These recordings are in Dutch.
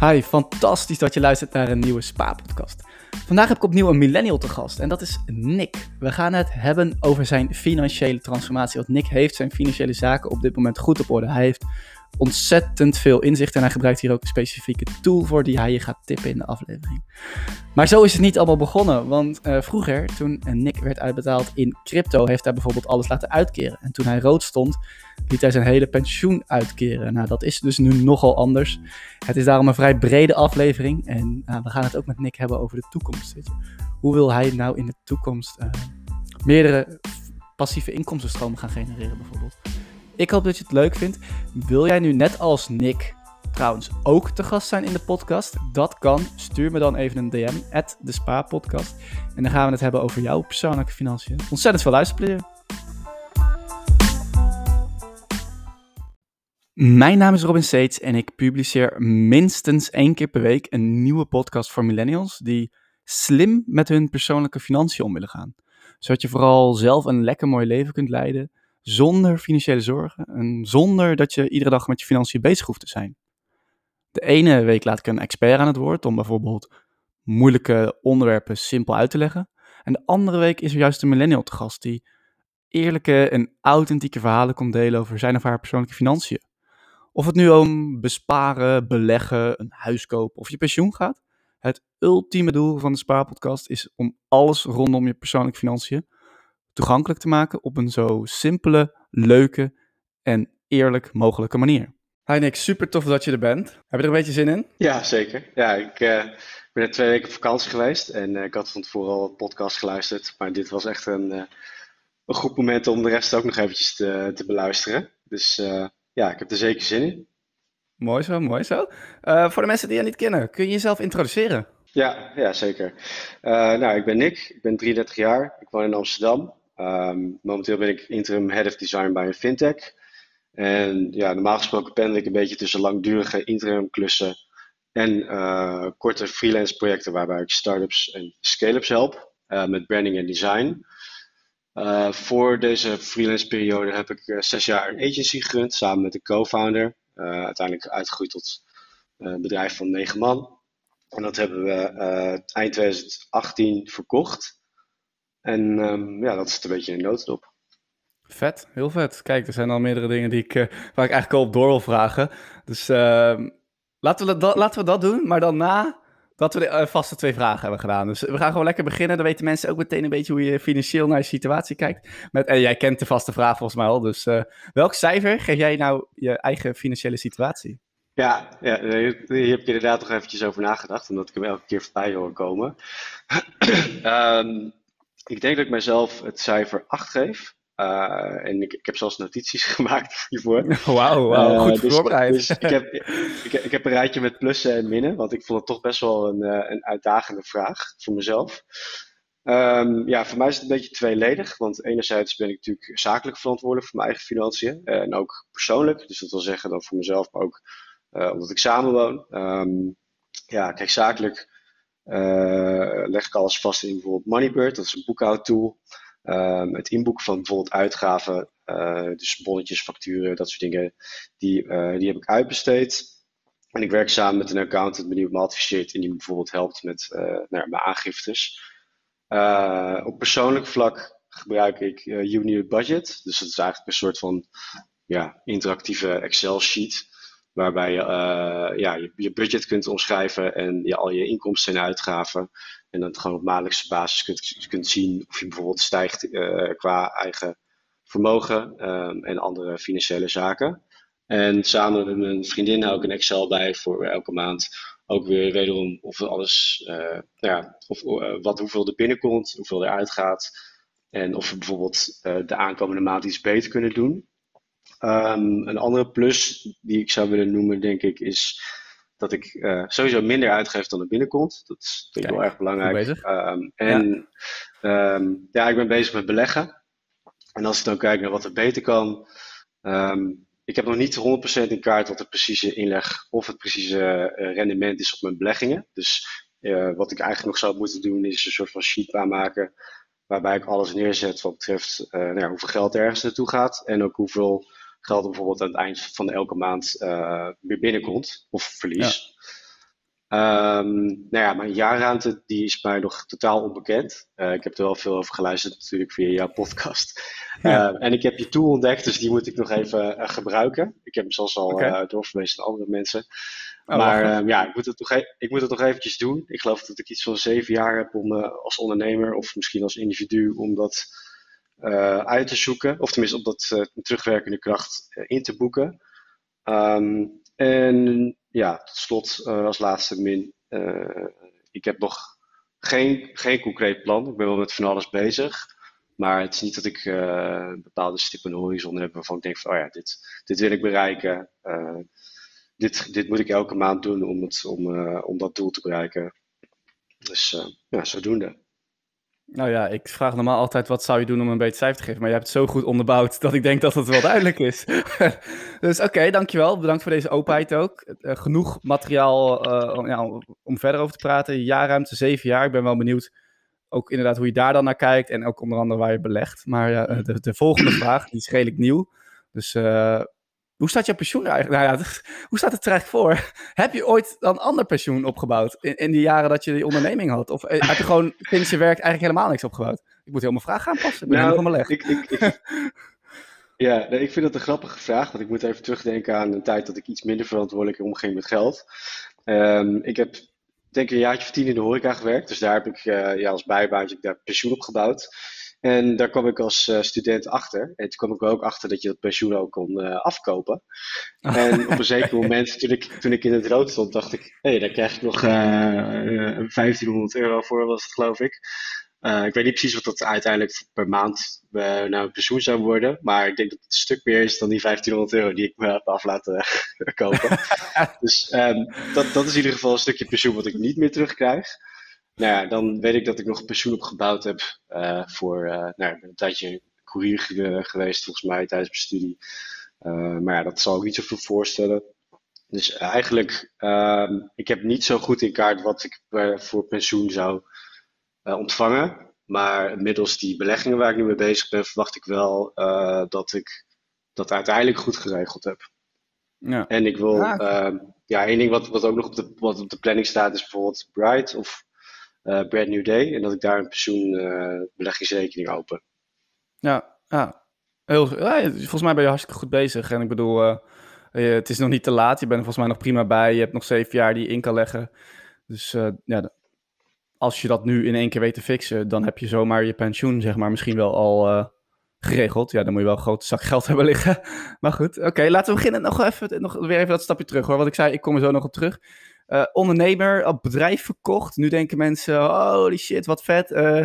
Hi, fantastisch dat je luistert naar een nieuwe Spa-podcast. Vandaag heb ik opnieuw een millennial te gast en dat is Nick. We gaan het hebben over zijn financiële transformatie. Want Nick heeft zijn financiële zaken op dit moment goed op orde. Hij heeft ontzettend veel inzicht en hij gebruikt hier ook een specifieke tool voor die hij je gaat tippen in de aflevering. Maar zo is het niet allemaal begonnen, want uh, vroeger, toen Nick werd uitbetaald in crypto, heeft hij bijvoorbeeld alles laten uitkeren. En toen hij rood stond, liet hij zijn hele pensioen uitkeren. Nou, dat is dus nu nogal anders. Het is daarom een vrij brede aflevering en uh, we gaan het ook met Nick hebben over de toekomst. Hoe wil hij nou in de toekomst meerdere passieve inkomstenstromen gaan genereren bijvoorbeeld? Ik hoop dat je het leuk vindt. Wil jij nu net als Nick trouwens ook te gast zijn in de podcast? Dat kan. Stuur me dan even een DM, at de. En dan gaan we het hebben over jouw persoonlijke financiën. Ontzettend veel luisterplezier. Mijn naam is Robin Seets en ik publiceer minstens één keer per week een nieuwe podcast voor millennials die slim met hun persoonlijke financiën om willen gaan. Zodat je vooral zelf een lekker mooi leven kunt leiden zonder financiële zorgen en zonder dat je iedere dag met je financiën bezig hoeft te zijn. De ene week laat ik een expert aan het woord om bijvoorbeeld moeilijke onderwerpen simpel uit te leggen. En de andere week is er juist een millennial te gast die eerlijke en authentieke verhalen komt delen over zijn of haar persoonlijke financiën. Of het nu om besparen, beleggen, een huis kopen of je pensioen gaat. Het ultieme doel van de Spaarpodcast is om alles rondom je persoonlijke financiën toegankelijk te maken op een zo simpele, leuke en eerlijk mogelijke manier. Hi Nick, super tof dat je er bent. Heb je er een beetje zin in? Ja, zeker. Ja, ik uh, ben er twee weken op vakantie geweest en uh, ik had van tevoren al een podcast geluisterd. Maar dit was echt een, uh, een goed moment om de rest ook nog eventjes te, te beluisteren. Dus ja, ik heb er zeker zin in. Mooi zo, mooi zo. voor de mensen die je niet kennen, kun je jezelf introduceren? Ja, ja zeker. nou, ik ben Nick, ik ben 33 jaar, ik woon in Amsterdam. Um, momenteel ben ik interim head of design bij een fintech. En ja, normaal gesproken pendel ik een beetje tussen langdurige interim klussen en uh, korte freelance projecten waarbij ik startups en scale-ups help uh, met branding en design. Uh, voor deze freelance periode heb ik zes jaar een agency gerund samen met de co-founder. uiteindelijk uitgegroeid tot een bedrijf van negen man. En dat hebben we eind 2018 verkocht. En um, ja, dat is het een beetje in notendop. Vet, heel vet. Kijk, er zijn al meerdere dingen die ik, uh, waar ik eigenlijk al op door wil vragen. Dus uh, laten, we dat, laten we dat doen, maar dan na dat we de uh, vaste twee vragen hebben gedaan. Dus we gaan gewoon lekker beginnen. Dan weten mensen ook meteen een beetje hoe je financieel naar je situatie kijkt. Met, en jij kent de vaste vraag volgens mij al. Dus uh, welk cijfer geef jij nou je eigen financiële situatie? Ja, ja, hier heb ik inderdaad nog eventjes over nagedacht. Omdat ik hem elke keer voorbij hoor komen. um, ik denk dat ik mezelf het cijfer 8 geef. Uh, en ik, ik, heb zelfs notities gemaakt hiervoor. Wauw, wow, uh, goed dus, voorbereid. Dus ik, heb, ik, ik, heb een rijtje met plussen en minnen, want ik vond het toch best wel een, uh, een uitdagende vraag voor mezelf. Um, ja, voor mij is het een beetje tweeledig, want enerzijds ben ik natuurlijk zakelijk verantwoordelijk voor mijn eigen financiën en ook persoonlijk. Dus dat wil zeggen dan voor mezelf, maar ook omdat ik samenwoon. Um, ja, kijk, zakelijk leg ik alles vast in bijvoorbeeld Moneybird, dat is een boekhoudtool. Um, het inboeken van bijvoorbeeld uitgaven, uh, dus bonnetjes, facturen, dat soort dingen, die, uh, die heb ik uitbesteed. En ik werk samen met een accountant die me adviseert en die me bijvoorbeeld helpt met nou, mijn aangiftes. op persoonlijk vlak gebruik ik Unit Budget, dus dat is eigenlijk een soort van ja, interactieve Excel-sheet waarbij je, uh, ja, je, je, budget kunt omschrijven en je, al je inkomsten en uitgaven. En dan gewoon op maandelijkse basis kunt, kunt zien of je bijvoorbeeld stijgt uh, qua eigen vermogen um, en andere financiële zaken. En samen met mijn vriendin hou ik een Excel bij voor elke maand. Ook weer wederom of alles, uh, ja, of, wat, hoeveel er binnenkomt, hoeveel er uitgaat. En of we bijvoorbeeld de aankomende maand iets beter kunnen doen. Um, een andere plus die ik zou willen noemen, denk ik, is dat ik uh, sowieso minder uitgeef dan er binnenkomt. Dat is ik wel erg belangrijk. Um, en ja. Um, ja. ik ben bezig met beleggen. En als ik dan kijk naar wat er beter kan. ik heb nog niet 100% in kaart wat de precieze inleg of het precieze uh, rendement is op mijn beleggingen. Dus uh, wat ik eigenlijk nog zou moeten doen, is een soort van sheet aanmaken. Waarbij ik alles neerzet wat betreft nou ja, hoeveel geld er ergens naartoe gaat. En ook hoeveel geld bijvoorbeeld aan het eind van elke maand uh, weer binnenkomt of verlies. Ehm, nou ja, mijn jaarruimte die is mij nog totaal onbekend. Uh, ik heb er wel veel over geluisterd natuurlijk via jouw podcast. Ja. Uh, en ik heb je tool ontdekt, dus die moet ik nog even gebruiken. Ik heb hem zelfs al okay. doorverwezen aan andere mensen. Oh, maar ehm, ja, ik moet, het nog e ik moet het nog eventjes doen. Ik geloof dat ik iets van zeven jaar heb om als ondernemer of misschien als individu om dat uit te zoeken. Of tenminste om dat terugwerkende kracht in te boeken. Um, en ja, tot slot als laatste min. Ik heb nog geen, geen concreet plan. Ik ben wel met van alles bezig. Maar het is niet dat ik een bepaalde stip aan de horizon heb waarvan ik denk van, oh ja, dit, dit wil ik bereiken. dit, dit moet ik elke maand doen om, het, om, om dat doel te bereiken. Dus ja, zodoende. Nou ja, ik vraag normaal altijd wat zou je doen om een beetje cijfer te geven. Maar je hebt het zo goed onderbouwd dat ik denk dat het wel duidelijk is. dus oké, dankjewel. Bedankt voor deze openheid ook. Uh, genoeg materiaal uh, om, ja, om verder over te praten. Jaarruimte, zeven jaar. Ik ben wel benieuwd ook inderdaad hoe je daar dan naar kijkt. En ook onder andere waar je belegt. Maar uh, de, de, volgende vraag, die is redelijk nieuw. Dus hoe staat je pensioen eigenlijk? Nou ja, hoe staat het er eigenlijk voor? Heb je ooit dan ander pensioen opgebouwd in, in die jaren dat je die onderneming had? Of eh, heb je gewoon sinds je werk eigenlijk helemaal niks opgebouwd? Ik moet heel mijn vraag gaan passen. Ik ben nou, helemaal Ik, ik, ik, ja, nee, ik vind dat een grappige vraag, want ik moet even terugdenken aan een tijd dat ik iets minder verantwoordelijk omging met geld. Um, ik heb denk ik een jaartje of tien in de horeca gewerkt, dus daar heb ik uh, ja, als bijbaantje daar pensioen opgebouwd. En daar kwam ik als uh, student achter. En toen kwam ik ook achter dat je dat pensioen ook kon uh, afkopen. En op een zeker moment, toen ik, toen ik in het rood stond, dacht ik: hé, hey, daar krijg ik nog uh, eh, 1500 euro voor, was het geloof ik. ik weet niet precies wat dat uiteindelijk per maand nou pensioen zou worden. Maar ik denk dat het een stuk meer is dan die 1500 euro die ik me heb af laten kopen. dus um, dat, dat is in ieder geval een stukje pensioen wat ik niet meer terugkrijg nou ja, dan weet ik dat ik nog een pensioen opgebouwd heb uh, voor, uh, nou, ik ben een tijdje courier geweest volgens mij tijdens mijn studie. Uh, maar ja, dat zal ik niet zoveel voorstellen. Dus eigenlijk, uh, ik heb niet zo goed in kaart wat ik voor pensioen zou ontvangen. Maar middels die beleggingen waar ik nu mee bezig ben, verwacht ik wel dat ik dat uiteindelijk goed geregeld heb. Ja. En ik wil, ah, ehm, ja, één ding wat, wat ook nog op de, wat op de planning staat is bijvoorbeeld Bright of Brand New Day. En dat ik daar een pensioenbeleggingsrekening uh, open. Ja, ja. Heel, volgens mij ben je hartstikke goed bezig. En ik bedoel, uh, het is nog niet te laat. Je bent er volgens mij nog prima bij. Je hebt nog zeven jaar die je in kan leggen. Dus ja, als je dat nu in één keer weet te fixen, dan heb je zomaar je pensioen, zeg maar, misschien wel al geregeld. Ja, dan moet je wel een grote zak geld hebben liggen. Maar goed, oké, laten we beginnen. Nog even, nog weer even dat stapje terug hoor. Wat ik zei, ik kom er zo nog op terug. Uh, ondernemer, bedrijf verkocht. Nu denken mensen, holy shit, wat vet. Uh,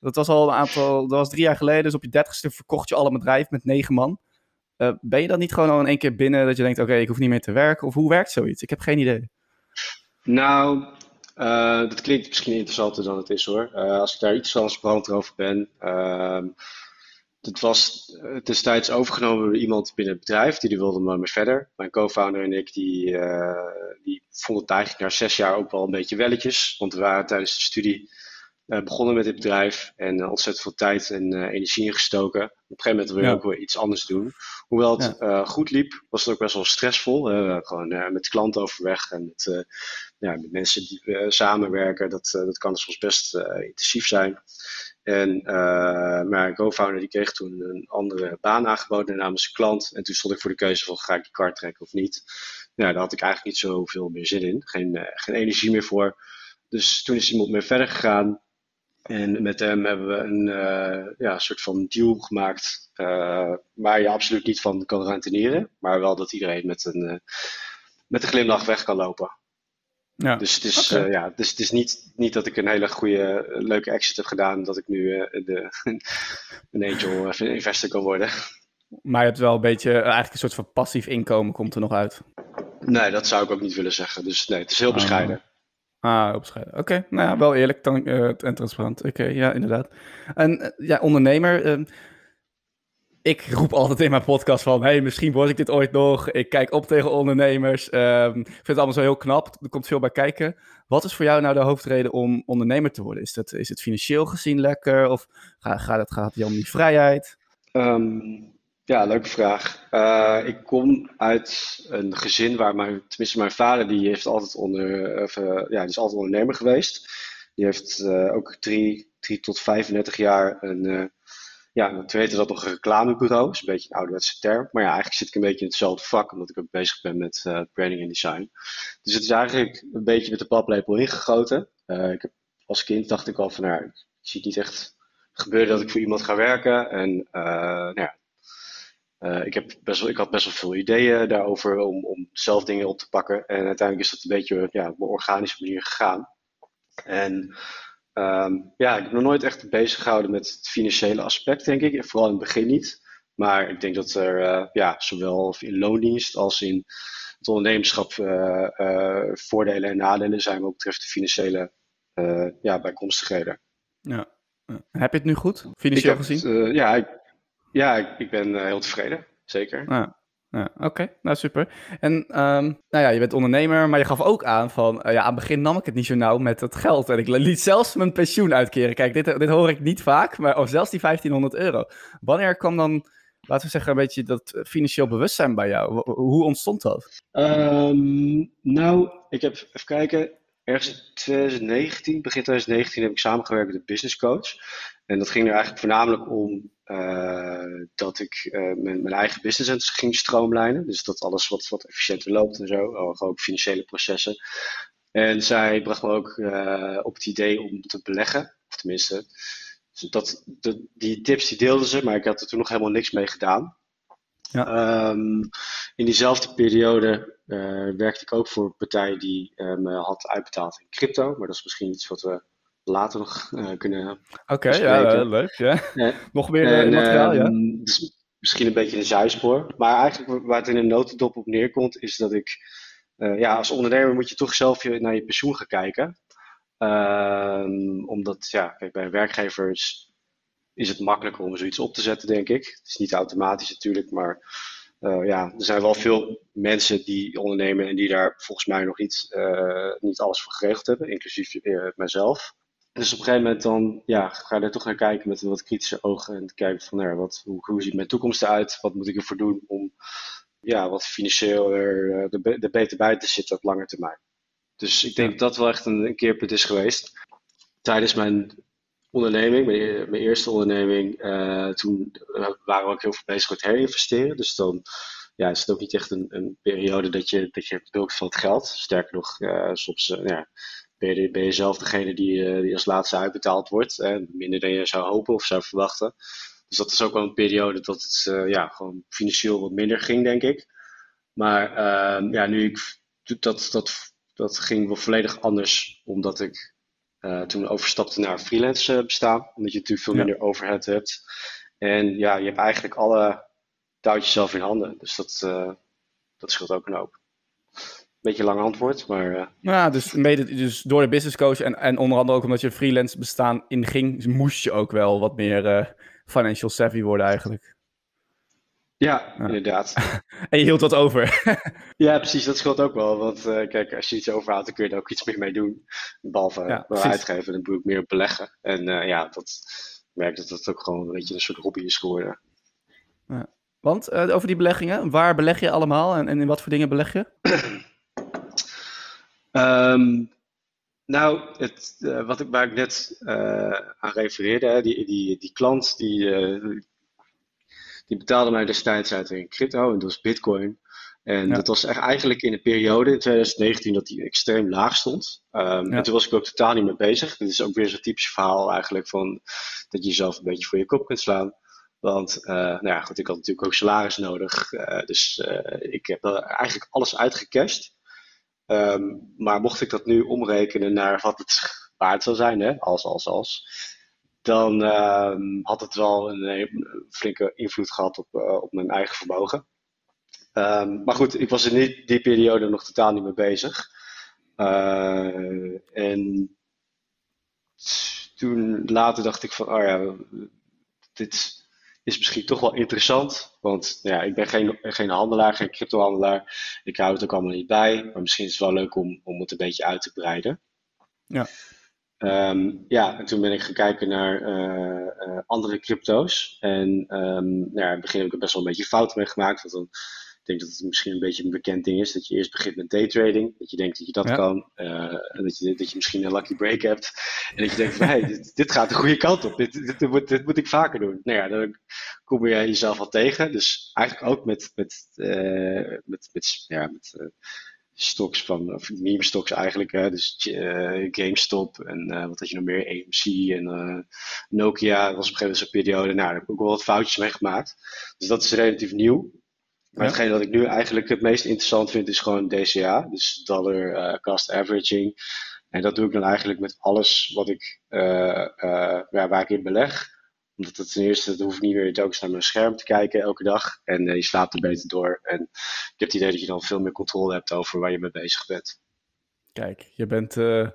dat was al een aantal, dat was drie jaar geleden. Dus op je dertigste verkocht je al een bedrijf met negen man. Uh, ben je dan niet gewoon al in één keer binnen dat je denkt, oké, ik hoef niet meer te werken? Of hoe werkt zoiets? Ik heb geen idee. Nou, dat klinkt misschien interessanter dan het is hoor. als ik daar iets transparant over ben. Het was uh, destijds overgenomen door iemand binnen het bedrijf, die, die wilde maar mee verder. Mijn co-founder en ik, die, uh, die vonden het eigenlijk na zes jaar ook wel een beetje welletjes. Want we waren tijdens de studie uh, begonnen met dit bedrijf en ontzettend veel tijd en energie ingestoken. Op een gegeven moment wil je ja. ook weer iets anders doen. Hoewel het ja. goed liep, was het ook best wel stressvol. gewoon met klanten overweg en met, ja, met mensen die samenwerken. Dat, dat kan soms best intensief zijn. En uh, mijn co-founder die kreeg toen een andere baan aangeboden namens een klant. En toen stond ik voor de keuze van ga ik die kart trekken of niet. Nou, daar had ik eigenlijk niet zoveel meer zin in. Geen, uh, geen energie meer voor. Dus toen is iemand mee verder gegaan. En met hem hebben we een uh, ja, soort van deal gemaakt. waar je absoluut niet van kan renteneren. Maar wel dat iedereen met een, met een glimlach weg kan lopen. Ja. Dus, het is, okay. uh, ja, dus het is niet, niet dat ik een hele goede, leuke exit heb gedaan, dat ik nu uh, de, een angel investor kan worden. Maar je hebt wel een beetje, eigenlijk een soort van passief inkomen komt er nog uit. Nee, dat zou ik ook niet willen zeggen. Dus nee, het is heel bescheiden. Ah, heel bescheiden. Oké, okay. nou ja, wel eerlijk dan, uh, en transparant. Oké, okay, ja, inderdaad. En ja, ondernemer ehm, ik roep altijd in mijn podcast van, hey, misschien word ik dit ooit nog. Ik kijk op tegen ondernemers. Um, ik vind het allemaal zo heel knap. Er komt veel bij kijken. Wat is voor jou nou de hoofdreden om ondernemer te worden? Is, dat, is het financieel gezien lekker? Of gaat, gaat het, gaat het om die vrijheid? Um, Ja, leuke vraag. Uh, ik kom uit een gezin waar mijn, tenminste mijn vader, die heeft altijd onder, of, uh, ja, die is altijd ondernemer geweest. Die heeft uh, ook drie, drie tot 35 jaar een, ja, toen heette dat nog een reclamebureau. Is een beetje een ouderwetse term. Maar ja, eigenlijk zit ik een beetje in hetzelfde vak, omdat ik ook bezig ben met branding en design. Dus het is eigenlijk een beetje met de paplepel ingegoten. ik heb, als kind dacht ik al van, nou, ik zie het niet echt gebeuren dat ik voor iemand ga werken. En nou ja, uh, ik, heb best wel, ik had best wel veel ideeën daarover om, om zelf dingen op te pakken. En uiteindelijk is dat een beetje ja, op een organische manier gegaan. En um, ja, ik heb nog nooit echt bezig gehouden met het financiële aspect, denk ik. Vooral in het begin niet. Maar ik denk dat er uh, ja, zowel in loondienst als in het ondernemerschap uh, voordelen en nadelen zijn wat betreft de financiële ja, bijkomstigheden. Ja. Heb je het nu goed, financieel gezien? ja, ik, ja, ik, ik ben heel tevreden. Zeker. Ja. Ja, Oké, nou super. En um, nou ja, je bent ondernemer, maar je gaf ook aan van, uh, ja, aan het begin nam ik het niet zo nauw met het geld. En ik liet zelfs mijn pensioen uitkeren. Kijk, dit, dit hoor ik niet vaak, maar of zelfs die 1500 euro. Wanneer kwam dan, laten we zeggen, een beetje dat financieel bewustzijn bij jou? Hoe ontstond dat? Um, nou, ik heb, even kijken, ergens in 2019, begin 2019, heb ik samengewerkt met een business coach. En dat ging er eigenlijk voornamelijk om uh, dat ik uh, mijn, mijn, eigen business ging stroomlijnen. Dus dat alles wat, wat efficiënter loopt en zo, ook financiële processen. En zij bracht me ook uh, op het idee om te beleggen, of tenminste, dus dat, de, die tips die deelden ze, maar ik had er toen nog helemaal niks mee gedaan. Ja. Um, in diezelfde periode werkte ik ook voor een partij die me had uitbetaald in crypto, maar dat is misschien iets wat we later nog uh, kunnen Oké, okay, ja, leuk. Ja. nog meer en, materiaal, ja. Ehm, dus misschien een beetje een zijspoor. Maar eigenlijk waar het in een notendop op neerkomt, is dat ik... Ja, als ondernemer moet je toch zelf je, naar je pensioen gaan kijken. Uh, omdat, ja, kijk, bij een werkgever is, is, het makkelijker om zoiets op te zetten, denk ik. Het is niet automatisch natuurlijk, maar... Uh, ja, er zijn wel veel mensen die ondernemen en die daar volgens mij nog niet, uh, niet alles voor geregeld hebben, inclusief uh, mijzelf. Dus op een gegeven moment dan ja, ga je er toch naar kijken met een wat kritische ogen. En kijken van nou, wat, hoe, hoe ziet mijn toekomst eruit? Wat moet ik ervoor doen om ja, wat financieel er, er, er beter bij te zitten op lange termijn. Dus ik denk dat dat wel echt een, een keerpunt is geweest. Tijdens mijn onderneming, mijn, mijn eerste onderneming, uh, toen waren we ook heel veel bezig met herinvesteren. Dus dan ja, is het ook niet echt een, een periode dat je, dat je bulkt van het geld. Sterker nog, uh, soms uh, ja, ben je, ben je zelf degene die, uh, die als laatste uitbetaald wordt. Hè, minder dan je zou hopen of zou verwachten. Dus dat is ook wel een periode dat het uh, ja, gewoon financieel wat minder ging, denk ik. Maar uh, ja, nu ik, dat, dat, dat ging wel volledig anders, omdat ik uh, toen overstapte naar freelance bestaan. Omdat je natuurlijk veel minder overhead hebt. En ja, je hebt eigenlijk alle touwtjes zelf in handen. Dus dat, dat scheelt ook een hoop beetje lang antwoord, maar... Uh... Ja, dus, mede, dus door de business coach en, en onder andere ook omdat je freelance bestaan inging, moest je ook wel wat meer uh, financial savvy worden eigenlijk. Ja, ja. inderdaad. en je hield wat over. ja, precies, dat scheelt ook wel. Want uh, kijk, als je iets overhoudt, dan kun je er ook iets meer mee doen. Behalve ja, uitgeven, dan moet ik meer beleggen. En ja, dat merk dat dat ook gewoon een beetje een soort hobby is geworden. Ja. Want over die beleggingen, waar beleg je allemaal en, en in wat voor dingen beleg je? Um, nou, het, uh, wat ik, waar ik net uh, aan refereerde, hè, die, die, die klant die, uh, die betaalde mij destijds uit in crypto, en dat was Bitcoin. En ja. dat was eigenlijk in een periode in 2019 dat die extreem laag stond. Um, ja. En toen was ik ook totaal niet mee bezig. Dit is ook weer zo'n typisch verhaal eigenlijk van dat je jezelf een beetje voor je kop kunt slaan. Want nou ja, goed, ik had natuurlijk ook salaris nodig. dus ik heb eigenlijk alles uitgecashed. Um, maar mocht ik dat nu omrekenen naar wat het waard zou zijn, hè, als, als, als, dan um, had het wel een, flinke invloed gehad op, uh, op mijn eigen vermogen. Um, maar goed, ik was in die, die, periode nog totaal niet mee bezig. Uh, en toen later dacht ik van, oh ja, dit, is misschien toch wel interessant. Want nou ja, ik ben geen, geen handelaar, geen cryptohandelaar. Ik hou het ook allemaal niet bij. Maar misschien is het wel leuk om, om het een beetje uit te breiden. Ja. Ehm, ja, en toen ben ik gaan kijken naar andere crypto's. En um, nou ja, in het begin heb ik er best wel een beetje fouten mee gemaakt. Want dan denk dat het misschien een beetje een bekend ding is. Dat je eerst begint met daytrading. Dat je denkt dat je dat kan. Uh, en dat je, dat je misschien een lucky break hebt. En dat je denkt van, hey, dit, dit, gaat de goede kant op. Dit, dit, dit, moet, dit moet ik vaker doen. Nou ja, dan kom je jezelf al tegen. Dus eigenlijk ook met, met, uh, met, met, ja, met uh, stocks van, of meme stocks eigenlijk. Hè? Dus GameStop en wat had je nog meer? AMC en Nokia. Dat was op een gegeven moment zo'n periode. Nou, daar heb ik ook wel wat foutjes mee gemaakt. Dus dat is relatief nieuw. Maar hetgeen wat ik nu eigenlijk het meest interessant vind is gewoon DCA, dus dollar uh, cost averaging. En dat doe ik dan eigenlijk met alles wat ik, uh, uh, ja, waar ik in beleg. Omdat het ten eerste, dan hoef ik niet meer telkens naar mijn scherm te kijken elke dag. En je slaapt er beter door. En ik heb het idee dat je dan veel meer controle hebt over waar je mee bezig bent. Kijk, je bent. Uh,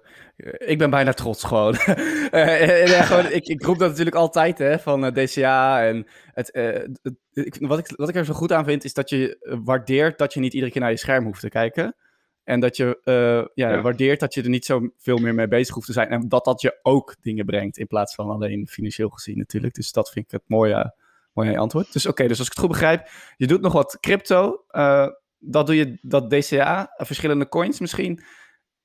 ik ben bijna trots gewoon. uh, gewoon ik, ik roep dat natuurlijk altijd hè, van uh, DCA. En het, het ik, wat, ik, wat ik er zo goed aan vind, is dat je waardeert dat je niet iedere keer naar je scherm hoeft te kijken. En dat je ja, ja, waardeert dat je er niet zo veel meer mee bezig hoeft te zijn. En dat dat je ook dingen brengt in plaats van alleen financieel gezien natuurlijk. Dus dat vind ik het mooie, mooie antwoord. Dus oké, dus als ik het goed begrijp, je doet nog wat crypto. dat doe je, dat DCA, verschillende coins misschien.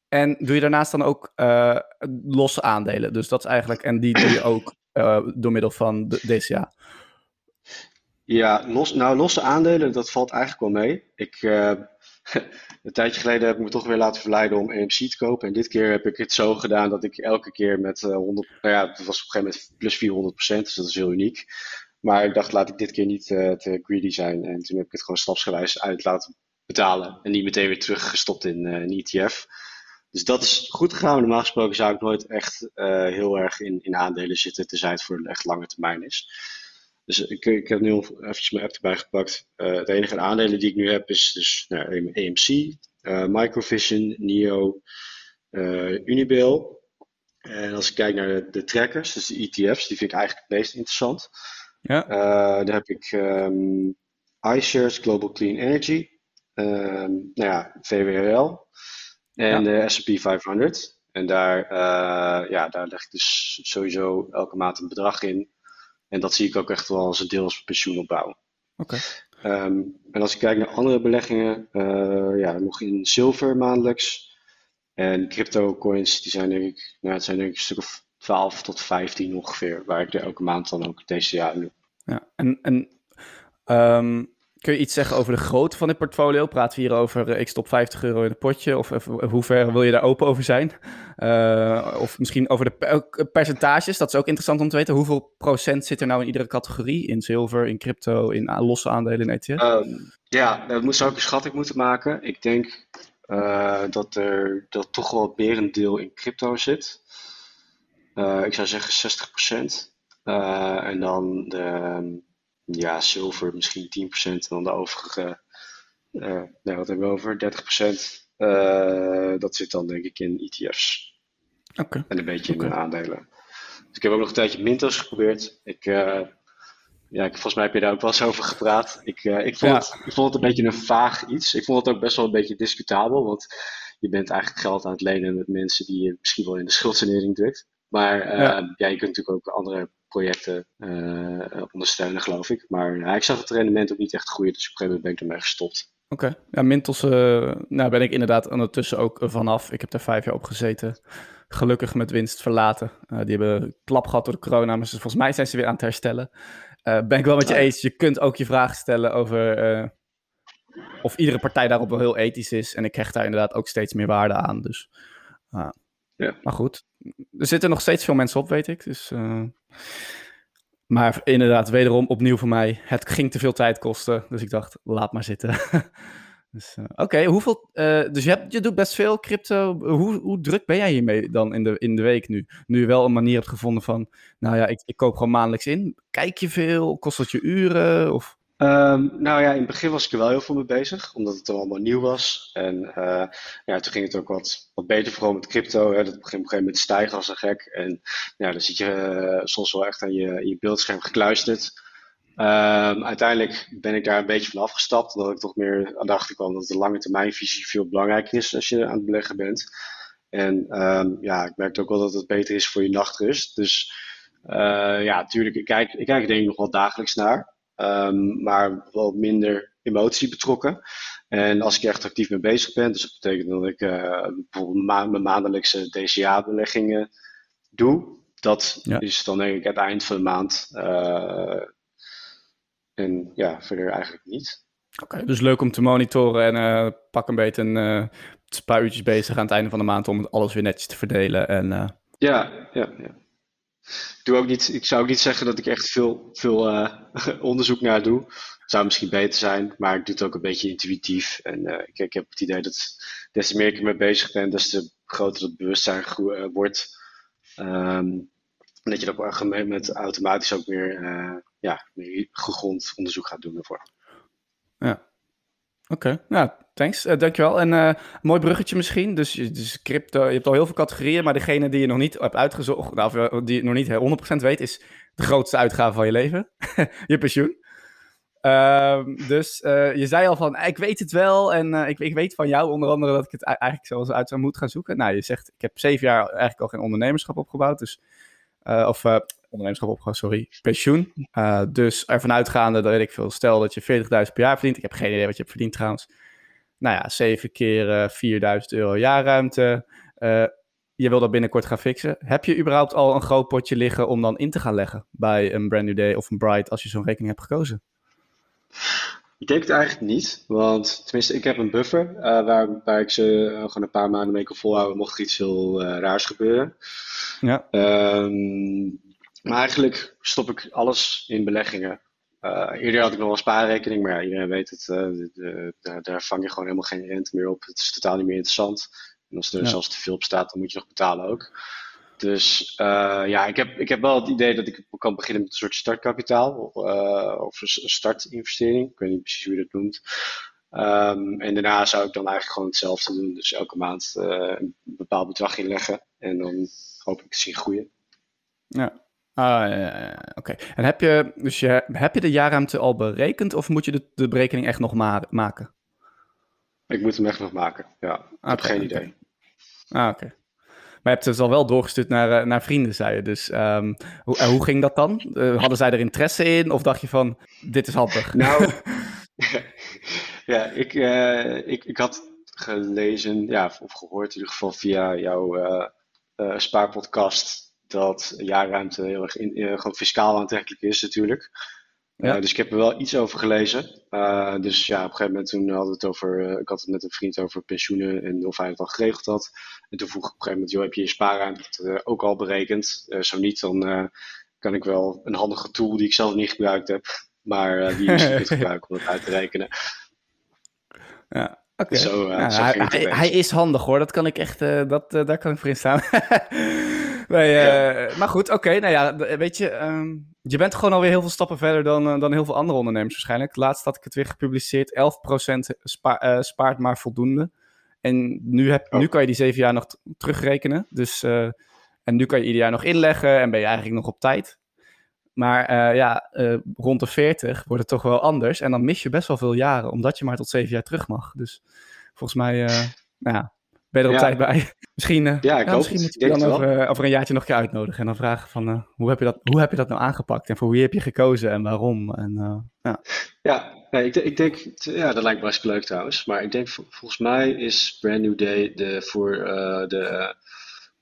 En doe je daarnaast dan ook uh, losse aandelen. Dus dat is eigenlijk, en die doe je ook uh, door middel van de DCA. Ja, los, nou losse aandelen, dat valt eigenlijk wel mee. Ik, uh, een tijdje geleden heb ik me toch weer laten verleiden om EMC te kopen. En dit keer heb ik het zo gedaan dat ik elke keer met 100, nou ja, het was op een gegeven moment plus 400% dus dat is heel uniek. Maar ik dacht, laat ik dit keer niet te greedy zijn. En toen heb ik het gewoon stapsgewijs uit laten betalen. En niet meteen weer teruggestopt in een ETF. Dus dat is goed gegaan. Normaal gesproken zou ik nooit echt uh, heel erg in, in aandelen zitten, tenzij het voor een echt lange termijn is. Dus ik, ik heb nu eventjes mijn app erbij gepakt. Uh, het enige aandelen die ik nu heb is dus nou, AMC, uh, eh, Microvision, NIO, Unibail. En als ik kijk naar de, de, trackers, dus de ETF's, die vind ik eigenlijk het meest interessant. Ja. dan heb ik um, iShares Global Clean Energy, um, nou ja, VWRL, en de S&P 500. En daar, uh, ja, daar leg ik dus sowieso elke maand een bedrag in. En dat zie ik ook echt wel als een deel als pensioenopbouw. Oké. Okay. Um, ehm, en als ik kijk naar andere beleggingen, uh, ja, nog in zilver maandelijks. En crypto coins, die zijn denk ik, nou, het zijn denk ik een stuk of 12 tot 15 ongeveer, waar ik er elke maand dan ook DCA in doe. Ja, en, en um, Kun je iets zeggen over de grootte van dit portfolio? Praten we hier over, eh, ik stop 50 euro in het potje? Of, hoe ver wil je daar open over zijn? Uh, of misschien over de percentages, dat is ook interessant om te weten. Hoeveel procent zit er nou in iedere categorie? In zilver, in crypto, in losse aandelen in ETF? Ehm, ja, dat zou ik een schatting moeten maken. Ik denk dat er dat toch wel het merendeel in crypto zit. Ik zou zeggen 60 procent. en dan de ja, zilver misschien 10% en dan de overige, uh, nou, wat hebben we over? 30%. Uh, eh, dat zit dan denk ik in ETF's. Okay. En een beetje in aandelen. Dus ik heb ook nog een tijdje Mintos geprobeerd. Ik, uh, ja, ik, volgens mij heb je daar ook wel eens over gepraat. Ik, ik, vond het, ik vond het een beetje een vaag iets. Ik vond het ook best wel een beetje discutabel, want je bent eigenlijk geld aan het lenen met mensen die je misschien wel in de schuldsanering drukt. Maar ja. ja. je kunt natuurlijk ook andere projecten uh, ondersteunen, geloof ik. Maar uh, ik zag het rendement ook niet echt groeien, dus op een gegeven moment ben ik ermee gestopt. Oké, ja, Mintos, uh, nou ben ik inderdaad ondertussen ook vanaf. Ik heb daar vijf jaar op gezeten. Gelukkig met winst verlaten. die hebben klap gehad door de corona, maar volgens mij zijn ze weer aan het herstellen. ben ik wel met je eens. Je kunt ook je vragen stellen over of iedere partij daarop wel heel ethisch is. En ik krijg daar inderdaad ook steeds meer waarde aan. Dus, ja. Maar goed, er zitten nog steeds veel mensen op, weet ik. Dus maar inderdaad, wederom opnieuw voor mij. Het ging te veel tijd kosten. Dus ik dacht, laat maar zitten. dus, uh, Oké, hoeveel. Uh, dus je, je doet best veel crypto. Hoe, hoe druk ben jij hiermee dan in de, in de week nu? Nu je wel een manier hebt gevonden van. Nou ja, ik, ik koop gewoon maandelijks in. Kijk je veel? Kost dat je uren? Of? Um, nou ja, in het begin was ik er wel heel veel mee bezig, omdat het allemaal nieuw was. En uh, ja, toen ging het ook wat, wat beter, vooral met crypto. Hè. Dat begint op een gegeven moment stijgen als een gek. En ja, dan zit je uh, soms wel echt aan je, je beeldscherm gekluisterd. Um, uiteindelijk ben ik daar een beetje van afgestapt, omdat ik toch meer aan de achterkwam dat de lange termijnvisie veel belangrijker is als je aan het beleggen bent. En ehm, ja, ik merk ook wel dat het beter is voor je nachtrust. Dus uh, ja, natuurlijk, ik kijk, ik kijk er denk ik nog wel dagelijks naar. Um, maar wel minder emotie betrokken. En als ik echt actief mee bezig ben, dus dat betekent dat ik uh, bijvoorbeeld ma mijn maandelijkse DCA-beleggingen doe. Dat is dan denk ik het eind van de maand. Uh, en ja, verder eigenlijk niet. Oké, dus leuk om te monitoren en pak een beetje een paar uurtjes bezig aan het einde van de maand om alles weer netjes te verdelen. En, Ja, ja, ja doe ook niet, ik zou ook niet zeggen dat ik echt veel, veel uh, onderzoek naar doe. Zou misschien beter zijn, maar ik doe het ook een beetje intuïtief. En uh, ik, ik, heb het idee dat des te meer ik ermee bezig ben, des te groter het bewustzijn uh, wordt. Um, dat je op een moment automatisch ook meer, ja, meer gegrond onderzoek gaat doen ervoor. Ja, Oké, nou, thanks. Uh, dankjewel. En uh, mooi bruggetje misschien. Dus, dus crypto, je hebt al heel veel categorieën, maar degene die je nog niet hebt uitgezocht, nou, of die je nog niet 100% weet, is de grootste uitgave van je leven. je pensioen. Uh, dus je zei al van, ik weet het wel en ik, ik, weet van jou onder andere dat ik het eigenlijk zelfs uit zou moeten gaan zoeken. Nou, je zegt, ik heb zeven jaar eigenlijk al geen ondernemerschap opgebouwd, dus, of ondernemerschap opgebouwd, sorry, pensioen. Uh, dus ervan uitgaande, dat weet ik veel, stel dat je 40.000 per jaar verdient. Ik heb geen idee wat je hebt verdiend trouwens. Nou ja, 7 keer uh, 4.000 euro jaarruimte. Je wil dat binnenkort gaan fixen. Heb je überhaupt al een groot potje liggen om dan in te gaan leggen bij een Brand New Day of een Bright als je zo'n rekening hebt gekozen? Ik denk het eigenlijk niet, want tenminste, ik heb een buffer uh, waar, waar ik ze uh, gewoon een paar maanden mee kan volhouden mocht er iets heel uh, raars gebeuren. Ja. Um, maar eigenlijk stop ik alles in beleggingen. Eerder had ik nog een spaarrekening, maar ja, iedereen weet het. De, de, daar, daar, vang je gewoon helemaal geen rente meer op. Het is totaal niet meer interessant. En als er ja. zelfs te veel op staat, dan moet je nog betalen ook. Dus uh, ja, ik heb, ik heb wel het idee dat ik kan beginnen met een soort startkapitaal of een startinvestering. Ik weet niet precies hoe je dat noemt. Um, en daarna zou ik dan eigenlijk gewoon hetzelfde doen. Dus elke maand een bepaald bedrag inleggen en dan hoop ik te zien groeien. Ja, Ah, ja, oké. En heb je, dus je, heb je de jaarruimte al berekend of moet je de, de berekening echt nog ma maken? Ik moet hem echt nog maken, ja. Ik heb geen idee. Ah, oké. Maar je hebt het al wel doorgestuurd naar, eh, naar vrienden, zei je. Dus um, hoe, hoe ging dat dan? Uh, hadden zij er interesse in? Of dacht je van, dit is handig? Nou, ja, ik, uh, ik, ik had gelezen, ja, of gehoord in ieder geval via jouw spaarpodcast dat jaarruimte heel erg in, gewoon fiscaal aantrekkelijk is natuurlijk. Ja. Uh, dus ik heb er wel iets over gelezen. Uh, dus ja, op een gegeven moment toen hadden we het over, ik had het met een vriend over pensioenen en of hij het al geregeld had. En toen vroeg ik op een gegeven moment, joh, heb je je spaarruimte ook al berekend? zo niet, dan kan ik wel een handige tool die ik zelf niet gebruikt heb, maar die je kunt gebruiken om het uit te rekenen. Ja, Oké. Okay. hij, hij, is handig hoor, dat kan ik echt, dat, daar kan ik voor instaan. Nee, uh, Maar goed, oké. nou ja, weet je, um, je bent gewoon alweer heel veel stappen verder dan, uh, dan heel veel andere ondernemers waarschijnlijk. Laatst had ik het weer gepubliceerd. 11% spa uh, spaart maar voldoende. En nu, heb, oh. nu kan je die zeven jaar nog terugrekenen. Dus, en nu kan je ieder jaar nog inleggen en ben je eigenlijk nog op tijd. Maar ja, rond de 40 wordt het toch wel anders. En dan mis je best wel veel jaren, omdat je maar tot zeven jaar terug mag. Dus volgens mij, nou ja, ben je er op tijd bij. Misschien, uh, ja, ik ja, misschien moet je dan over, uh, over, een jaartje nog een keer uitnodigen. En dan vragen van, uh, hoe, heb je dat, hoe heb je dat nou aangepakt? En voor wie heb je gekozen en waarom? En, ja, ja nee, ik, ik, denk, ja, dat lijkt me best leuk trouwens. Maar ik denk, volgens mij is Brand New Day de, voor de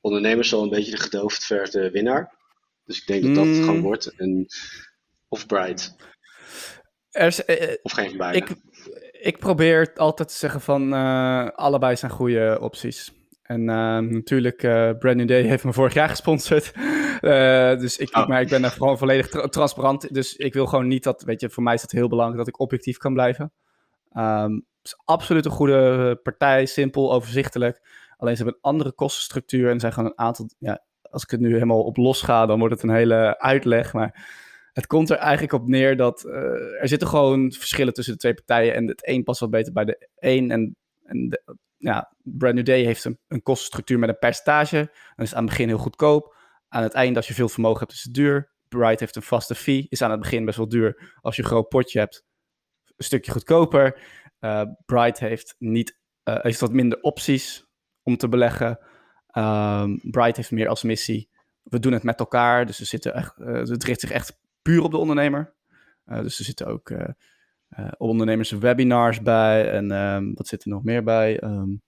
ondernemers al een beetje de gedoofd verde winnaar. Dus ik denk dat dat het gewoon mm. wordt. En, of Bright. Er is, of geen van beide. Ik, ik probeer altijd te zeggen van allebei zijn goede opties. En uh, natuurlijk, uh, Brand New Day heeft me vorig jaar gesponsord. dus ik, oh. maar ik ben daar gewoon volledig tra transparant. Dus ik wil gewoon niet dat, weet je, voor mij is het heel belangrijk dat ik objectief kan blijven. Um, het is absoluut een goede partij, simpel, overzichtelijk. Alleen ze hebben een andere kostenstructuur en zijn gewoon een aantal, ja, als ik het nu helemaal op los ga, dan wordt het een hele uitleg. Maar het komt er eigenlijk op neer dat er zitten gewoon verschillen tussen de twee partijen. En het een past wat beter bij de een. En, en de, ja, Brand New Day heeft een, kostenstructuur met een percentage. Dat is aan het begin heel goedkoop. Aan het eind, als je veel vermogen hebt, is het duur. Bright heeft een vaste fee. Is aan het begin best wel duur. Als je een groot potje hebt, een stukje goedkoper. Uh, Bright heeft, niet, uh, heeft wat minder opties om te beleggen. Um, Bright heeft meer als missie. We doen het met elkaar. Dus we zitten echt, uh, het richt zich echt puur op de ondernemer. Dus er zitten ook uh, ondernemers webinars bij. En um, wat zit er nog meer bij? Um,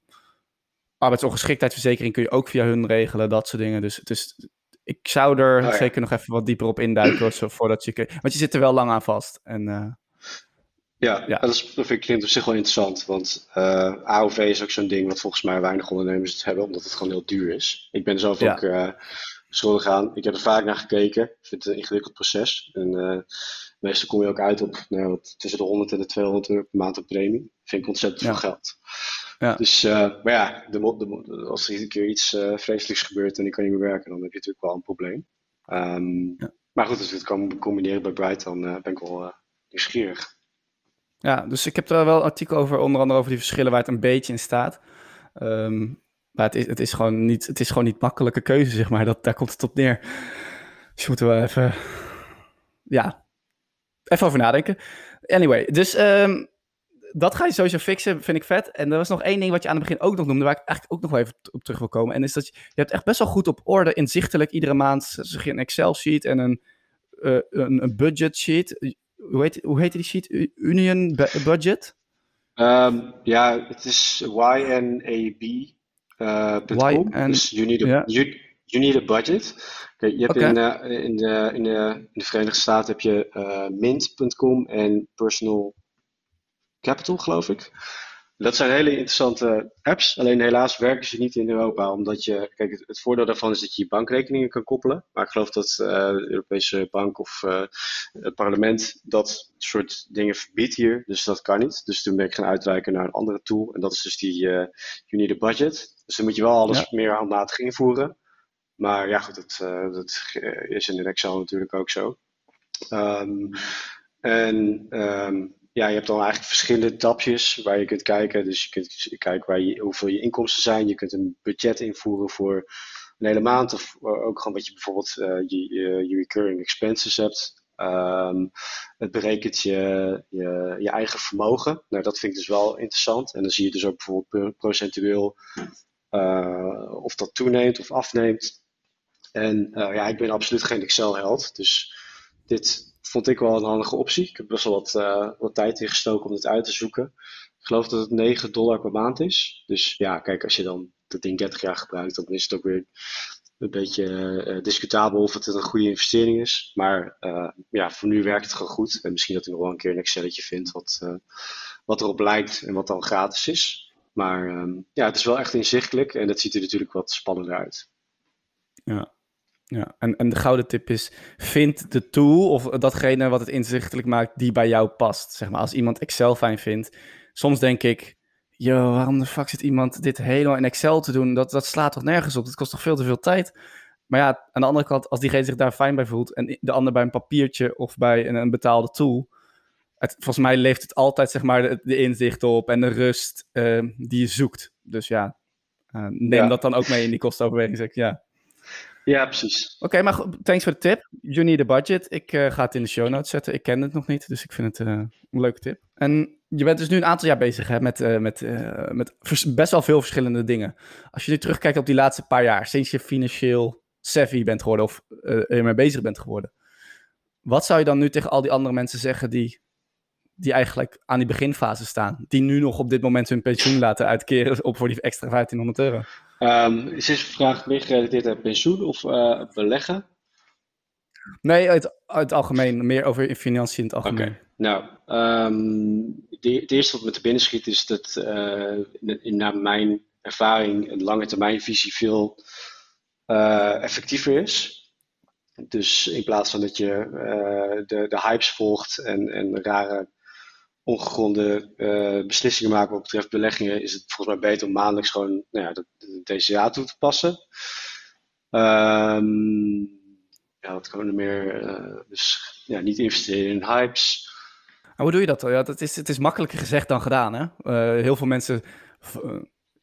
arbeidsongeschiktheidsverzekering kun je ook via hun regelen. Dat soort dingen. Dus het is, ik zou er oh, ja. zeker nog even wat dieper op induiken. zo, voordat je, want je zit er wel lang aan vast. En, ja, ja. Dat, is, dat vind ik op zich wel interessant. Want uh, AOV is ook zo'n ding wat volgens mij weinig ondernemers het hebben, omdat het gewoon heel duur is. Ik ben zelf ja. ook uh, schuldig aan. Ik heb er vaak naar gekeken. Ik vind het een ingewikkeld proces. En uh, meestal kom je ook uit op nou, tussen de 100 en de 200 euro per maand op premie. Vind ik ontzettend ja. veel geld. Ja. Dus, maar ja, de, de, als er een keer iets vreselijks gebeurt en ik kan niet meer werken, dan heb je natuurlijk wel een probleem. Um, maar goed, als we het kan combineren bij Bright, dan ben ik wel nieuwsgierig. Ja, dus ik heb er wel een artikel over, onder andere over die verschillen waar het een beetje in staat. Um, maar het is, het, is gewoon niet, het is gewoon niet makkelijke keuze, zeg maar. Dat, daar komt het op neer. Dus moeten we even, ja, even over nadenken. Anyway, dus um, dat ga je sowieso fixen, vind ik vet. En er was nog één ding wat je aan het begin ook nog noemde, waar ik eigenlijk ook nog wel even op terug wil komen. En is dat je, je hebt echt best wel goed op orde, inzichtelijk, iedere maand zeg je een Excel-sheet en een, uh, een, een budget sheet hoe heet, hoe heet die sheet? Union Budget? Um, ja, het is YNAB. Uh, .com. Dus you need, a, yeah. you, you need a budget. Okay, je hebt okay. in, uh, in, de, in, de, in de Verenigde Staten heb je uh, mint.com en personal capital, geloof ik. Dat zijn hele interessante apps. Alleen helaas werken ze niet in Europa. Omdat je, kijk, het, het voordeel daarvan is dat je je bankrekeningen kan koppelen. Maar ik geloof dat uh, de Europese bank of uh, het parlement dat soort dingen verbiedt hier. Dus dat kan niet. Dus toen ben ik gaan uitwijken naar een andere tool. En dat is dus die uh, You Need a Budget. Dus dan moet je wel alles ja. meer handmatig invoeren. Maar ja, goed, dat, dat is in Excel natuurlijk ook zo. Um, en um, ja, je hebt dan eigenlijk verschillende tapjes waar je kunt kijken. Dus je kunt kijken waar je, hoeveel je inkomsten zijn. Je kunt een budget invoeren voor een hele maand. Of ook gewoon wat je bijvoorbeeld uh, je, je, recurring expenses hebt. Um, het berekent je, je, je, eigen vermogen. Nou, dat vind ik dus wel interessant. En dan zie je dus ook bijvoorbeeld procentueel of dat toeneemt of afneemt. En uh, ja, ik ben absoluut geen Excel-held. Dus dit vond ik wel een handige optie. Ik heb best wel wat, uh, wat tijd ingestoken om dit uit te zoeken. Ik geloof dat het 9 dollar per maand is. Dus ja, kijk, als je dan dat ding 30 jaar gebruikt, dan is het ook weer een beetje uh, discutabel of het een goede investering is. Maar ja, voor nu werkt het gewoon goed. En misschien dat ik nog wel een keer een Excelletje vind wat, wat erop lijkt en wat dan gratis is. Maar um, ja, het is wel echt inzichtelijk en het ziet er natuurlijk wat spannender uit. Ja, ja, en, en de gouden tip is: vind de tool of datgene wat het inzichtelijk maakt die bij jou past. Zeg maar, als iemand Excel fijn vindt. Soms denk ik: yo, waarom de fuck zit iemand dit helemaal in Excel te doen? Dat, dat slaat toch nergens op? Dat kost toch veel te veel tijd? Maar ja, aan de andere kant, als diegene zich daar fijn bij voelt en de ander bij een papiertje of bij een, een betaalde tool. Het, volgens mij leeft het altijd zeg maar de, de inzicht op en de rust uh, die je zoekt. Dus ja, uh, neem ja. dat dan ook mee in die kostenoverweging. Zeg, ja. Ja, precies. Oké, maar thanks voor de tip. You need a budget. Ik uh, ga het in de show notes zetten. Ik ken het nog niet, dus ik vind het uh, een leuke tip. En je bent dus nu een aantal jaar bezig hè, met, uh, met, met best wel veel verschillende dingen. Als je nu terugkijkt op die laatste paar jaar, sinds je financieel savvy bent geworden of ermee bezig bent geworden. Wat zou je dan nu tegen al die andere mensen zeggen die, die eigenlijk aan die beginfase staan? Die nu nog op dit moment hun pensioen laten uitkeren op voor die extra 1500 euro? Um, is deze vraag meer gerelateerd aan pensioen of uh, beleggen? Nee, het algemeen. Meer over financiën in het algemeen. Okay. Nou, um, de, het eerste wat me te binnen schiet is dat uh, in, naar mijn ervaring een lange termijn visie veel uh, effectiever is. Dus in plaats van dat je de, de hypes volgt en, en rare ongegronde uh, beslissingen maken wat betreft beleggingen, is het volgens mij beter om maandelijks gewoon nou ja, de, de TCA toe te passen. Um, ja, wat kan er meer? Uh, dus ja, niet investeren in hypes. Hoe doe je dat? Ja, dat is, het is makkelijker gezegd dan gedaan. Hè? Uh, heel veel mensen,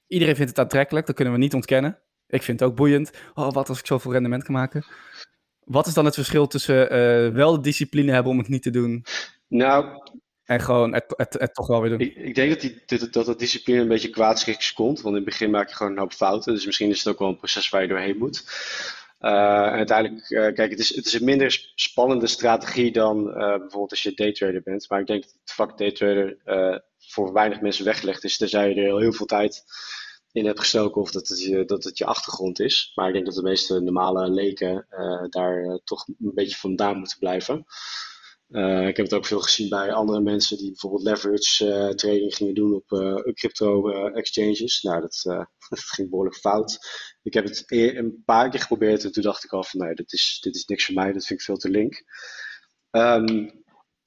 iedereen vindt het aantrekkelijk, dat kunnen we niet ontkennen. Ik vind het ook boeiend. Oh, wat als ik zoveel rendement kan maken? Wat is dan het verschil tussen wel de discipline hebben om het niet te doen? Nou, En gewoon het, het, het toch wel weer doen. Ik, ik denk dat, die, dat, dat discipline een beetje kwaadschiks komt. Want in het begin maak je gewoon een hoop fouten. Dus misschien is het ook wel een proces waar je doorheen moet. Uh, en uiteindelijk, uh, kijk, het is, het is een minder spannende strategie dan uh, bijvoorbeeld als je daytrader bent. Maar ik denk dat het vak daytrader voor weinig mensen weggelegd is. Tenzij je er heel veel tijd in hebt gestoken of dat het, je, dat het je achtergrond is. Maar ik denk dat de meeste normale leken daar toch een beetje vandaan moeten blijven. Uh, ik heb het ook veel gezien bij andere mensen die bijvoorbeeld leverage uh, trading gingen doen op uh, crypto exchanges. Nou, dat, ging behoorlijk fout. Ik heb het een paar keer geprobeerd en toen dacht ik al van nee, dit is, dit is niks voor mij, dat vind ik veel te link. Um,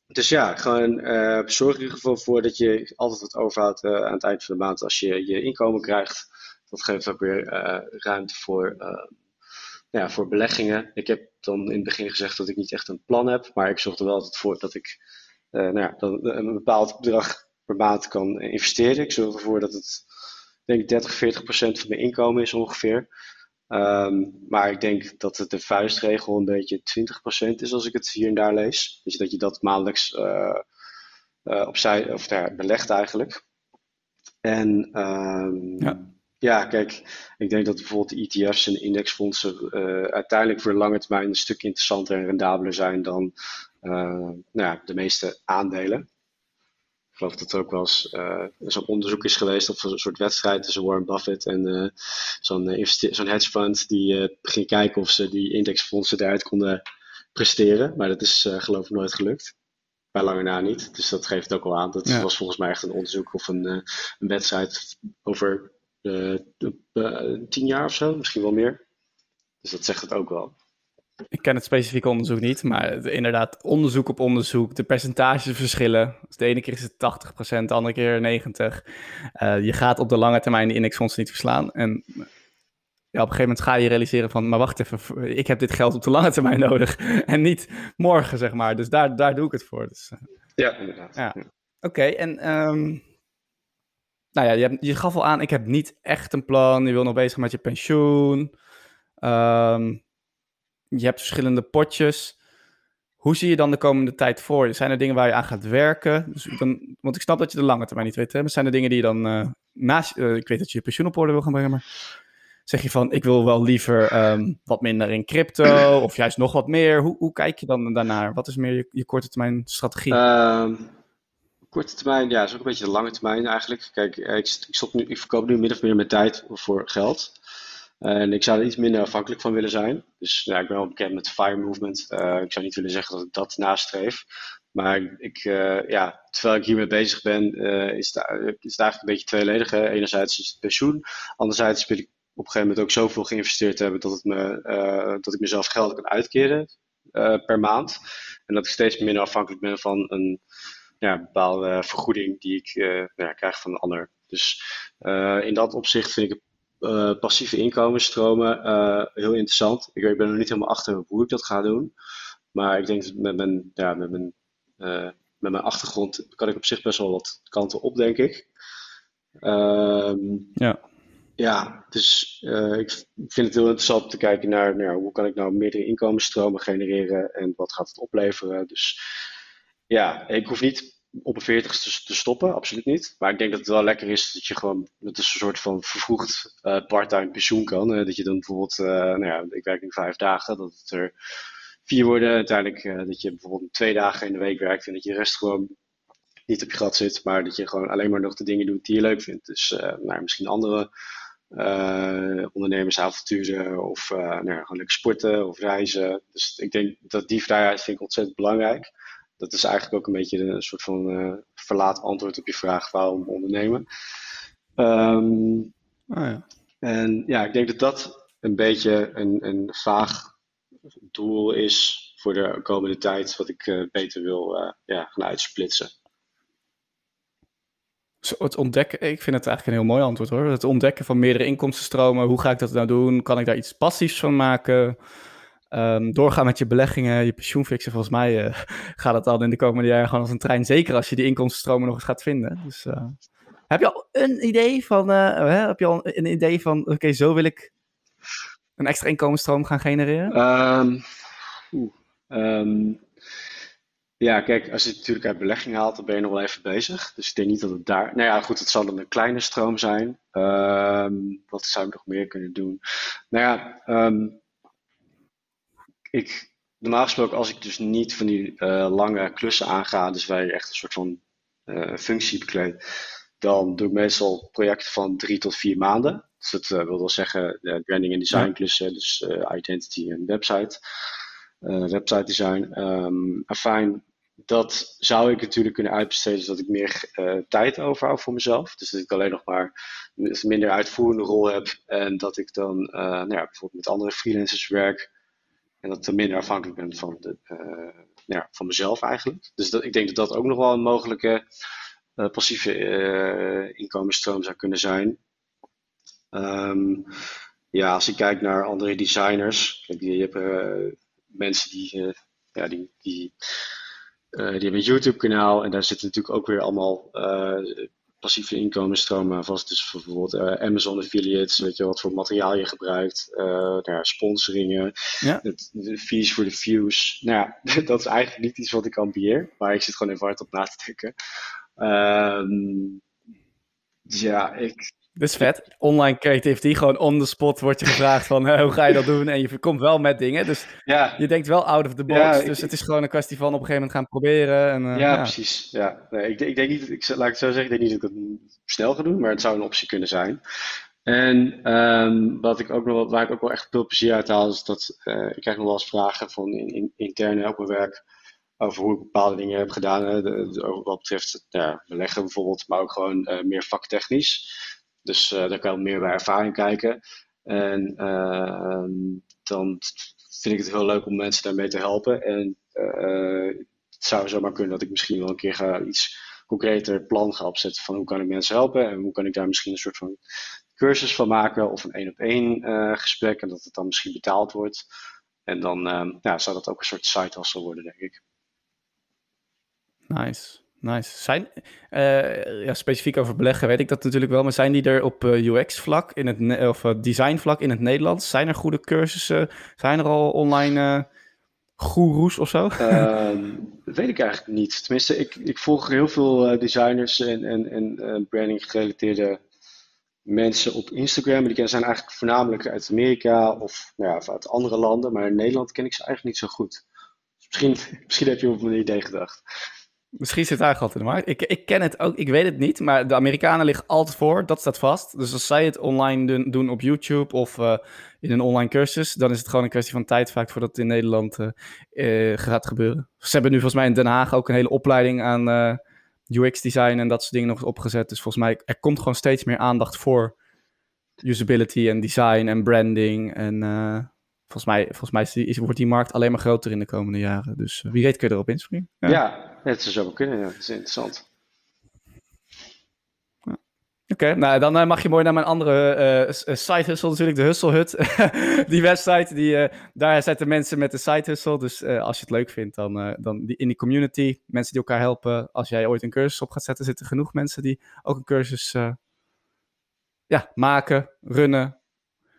dus ja, gewoon zorg er in ieder geval voor dat je altijd wat overhoudt aan het eind van de maand als je je inkomen krijgt. Dat geeft ook weer ruimte voor ja, voor beleggingen. Ik heb dan in het begin gezegd dat ik niet echt een plan heb, maar ik zorg er wel altijd voor dat ik uh, nou ja, dan een bepaald bedrag per maand kan investeren. Ik zorg ervoor dat het, denk ik, 30, 40 procent van mijn inkomen is ongeveer. Um, maar ik denk dat het de vuistregel een beetje 20 procent is als ik het hier en daar lees. Dus dat je dat maandelijks uh, opzij, of daar belegt eigenlijk. En um, ja. Ja, kijk, ik denk dat bijvoorbeeld de ETF's en indexfondsen uh, uiteindelijk voor de lange termijn een stuk interessanter en rendabeler zijn dan uh, nou ja, de meeste aandelen. Ik geloof dat er ook wel eens uh, zo'n onderzoek is geweest of een soort wedstrijd tussen Warren Buffett en zo'n zo'n hedge fund die ging kijken of ze die indexfondsen eruit konden presteren. Maar dat is geloof ik nooit gelukt bij lange na niet. Dus dat geeft ook al aan. Dat ja. was volgens mij echt een onderzoek of een, een wedstrijd over tien jaar of zo, misschien wel meer. Dus dat zegt het ook wel. Ik ken het specifieke onderzoek niet, maar inderdaad, onderzoek op onderzoek, de percentages verschillen. Dus de ene keer is het 80%, de andere keer 90%. Uh, je gaat op de lange termijn de indexfondsen niet verslaan. En ja, op een gegeven moment ga je realiseren van, maar wacht even, ik heb dit geld op de lange termijn nodig en niet morgen, zeg maar. Dus daar, daar doe ik het voor. Dus, ja, inderdaad. Ja. ja. Oké, okay, en um, nou ja, je, je gaf al aan, ik heb niet echt een plan. Je wil nog bezig met je pensioen. Um, je hebt verschillende potjes. Hoe zie je dan de komende tijd voor? Zijn er dingen waar je aan gaat werken? Dus dan, want ik snap dat je de lange termijn niet weet. Hè? Maar zijn er dingen die je dan uh, naast... Uh, ik weet dat je je pensioen op orde wil gaan brengen, maar... Zeg je van, ik wil wel liever um, wat minder in crypto of juist nog wat meer. Hoe, hoe kijk je dan daarnaar? Wat is meer je, je korte termijn strategie? Um, korte termijn, ja, is ook een beetje de lange termijn eigenlijk. Kijk, ik, ik, stop nu, ik verkoop nu min of meer mijn tijd voor geld. En ik zou er iets minder afhankelijk van willen zijn. Dus ja, ik ben wel bekend met de FIRE movement. Uh, ik zou niet willen zeggen dat ik dat nastreef. Maar ik, uh, ja, terwijl ik hiermee bezig ben, is, het, is eigenlijk een beetje tweeledig. Enerzijds is het pensioen. Anderzijds wil ik op een gegeven moment ook zoveel geïnvesteerd hebben dat, het me, dat ik mezelf geld kan uitkeren per maand. En dat ik steeds minder afhankelijk ben van een ja, bepaalde vergoeding die ik uh, ja, krijg van een ander. Dus uh, in dat opzicht vind ik uh, passieve inkomensstromen heel interessant. Ik, ik ben er niet helemaal achter hoe ik dat ga doen. Maar ik denk dat met mijn, ja, met mijn, met mijn achtergrond kan ik op zich best wel wat kanten op, denk ik. Um, ja. Ja, dus ik vind het heel interessant om te kijken naar nou, hoe kan ik nou meerdere inkomensstromen genereren en wat gaat het opleveren. Dus ja, ik hoef niet op een 40 te, stoppen, absoluut niet. Maar ik denk dat het wel lekker is dat je gewoon met een soort van vervroegd uh, part-time pensioen kan. Dat je dan bijvoorbeeld, uh, nou ja, ik werk nu vijf dagen, dat het er vier worden. Uiteindelijk dat je bijvoorbeeld twee dagen in de week werkt en dat je de rest gewoon niet op je gat zit, maar dat je gewoon alleen maar nog de dingen doet die je leuk vindt. Dus nou, misschien andere ondernemersavonturen of nou, gewoon lekker sporten of reizen. Dus ik denk dat die vrijheid vind ik ontzettend belangrijk dat is eigenlijk ook een beetje een soort van uh, verlaat antwoord op je vraag waarom ondernemen. Um, oh ja. En ja, ik denk dat dat een beetje een, een vaag doel is voor de komende tijd, wat ik uh, beter wil uh, ja, gaan uitsplitsen. Het ontdekken, ik vind het eigenlijk een heel mooi antwoord hoor. Het ontdekken van meerdere inkomstenstromen. Hoe ga ik dat nou doen? Kan ik daar iets passiefs van maken? Um, doorgaan met je beleggingen, je pensioen fixen. Volgens mij uh, gaat het dan in de komende jaren gewoon als een trein. Zeker als je die inkomstenstromen nog eens gaat vinden. Dus, uh, heb je al een idee van, uh, heb je al een idee van, oké, zo wil ik een extra inkomensstroom gaan genereren? Um, um, Ja, kijk, als je het natuurlijk uit belegging haalt, dan ben je nog wel even bezig. Dus ik denk niet dat het daar. Nou ja, goed, het zal dan een kleine stroom zijn. Ehm, wat zou ik nog meer kunnen doen? Nou ja, ehm, ik, normaal gesproken, als ik dus niet van die uh, lange klussen aanga, dus waar je echt een soort van uh, functie bekleedt, dan doe ik meestal projecten van drie tot vier maanden. Dus dat uh, wil wel zeggen branding en design klussen, dus identity en website. website design. Um, afijn, dat zou ik natuurlijk kunnen uitbesteden zodat ik meer uh, tijd overhoud voor mezelf. Dus dat ik alleen nog maar een minder uitvoerende rol heb en dat ik dan uh, nou ja, bijvoorbeeld met andere freelancers werk en dat dan minder afhankelijk ben van, de, uh, nou ja, van mezelf eigenlijk. Dus ik denk dat dat ook nog wel een mogelijke passieve inkomensstroom zou kunnen zijn. Um, ja, als ik kijk naar andere designers, kijk, je hebt mensen die, ja, die, die uh, die hebben een YouTube-kanaal en daar zitten natuurlijk ook weer allemaal uh, passieve inkomensstromen vast. Dus bijvoorbeeld uh, Amazon affiliates, weet je wat voor materiaal je gebruikt, nou ja, sponsoringen, ja. Het, de fees voor de views. Nou ja, dat is eigenlijk niet iets wat ik ambieer, maar ik zit gewoon even hard op na te denken. Um, ja, ik, dat is vet. Online creativity, gewoon on the spot wordt je gevraagd van hoe ga je dat doen? En je komt wel met dingen. Dus ja. je denkt wel out of the box. dus het is gewoon een kwestie van op een gegeven moment gaan proberen. En, uh, ja, ja, precies. Ja. Nee, ik, ik, denk niet, ik, laat ik het zo zeggen, ik denk niet dat ik het snel ga doen, maar het zou een optie kunnen zijn. En um, wat ik ook nog, waar ik ook wel echt veel plezier uit haal, is dat uh, ik krijg nog wel eens vragen van in, in, interne op mijn werk over hoe ik bepaalde dingen heb gedaan. Hè, de, de, wat betreft ja, beleggen bijvoorbeeld, maar ook gewoon uh, meer vaktechnisch. Dus uh, daar kan je meer bij ervaring kijken. En uh, dan vind ik het heel leuk om mensen daarmee te helpen. En uh, het zou zomaar kunnen dat ik misschien wel een keer ga iets concreter plan ga opzetten van hoe kan ik mensen helpen en hoe kan ik daar misschien een soort van cursus van maken of een één op één gesprek en dat het dan misschien betaald wordt. En dan ja, zou dat ook een soort side hustle worden, denk ik. Nice. Nice. Zijn, uh, ja, specifiek over beleggen weet ik dat natuurlijk wel, maar zijn die er op uh, eh, UX-vlak in het of uh, design-vlak in het Nederlands? Zijn er goede cursussen? Zijn er al online goeroes of zo? Dat weet ik eigenlijk niet. Tenminste, ik, ik volg heel veel designers en, en, en branding gerelateerde mensen op Instagram. Die zijn eigenlijk voornamelijk uit Amerika of, nou ja, uit andere landen, maar in Nederland ken ik ze eigenlijk niet zo goed. Dus misschien, misschien heb je op een idee gedacht. Misschien zit daar altijd in de markt. Ik, ik ken het ook, ik weet het niet, maar de Amerikanen liggen altijd voor, dat staat vast. Dus als zij het online doen, doen op YouTube of uh, in een online cursus, dan is het gewoon een kwestie van tijd vaak voordat het in Nederland uh, uh, gaat gebeuren. Ze hebben nu volgens mij in Den Haag ook een hele opleiding aan UX design en dat soort dingen nog opgezet. Dus volgens mij, er komt gewoon steeds meer aandacht voor usability en design en branding en volgens mij, volgens mij is, wordt die markt alleen maar groter in de komende jaren. Dus wie weet kun je erop inspringen. Ja het zou zo kunnen. Ja. Dat is interessant. Oké, nou dan uh, mag je mooi naar mijn andere uh, side hustle natuurlijk, de Hustle Hut. die website, die, daar zetten mensen met de side hustle. Dus als je het leuk vindt, dan, dan die, in die community, mensen die elkaar helpen. Als jij ooit een cursus op gaat zetten, zitten genoeg mensen die ook een cursus ja, maken, runnen,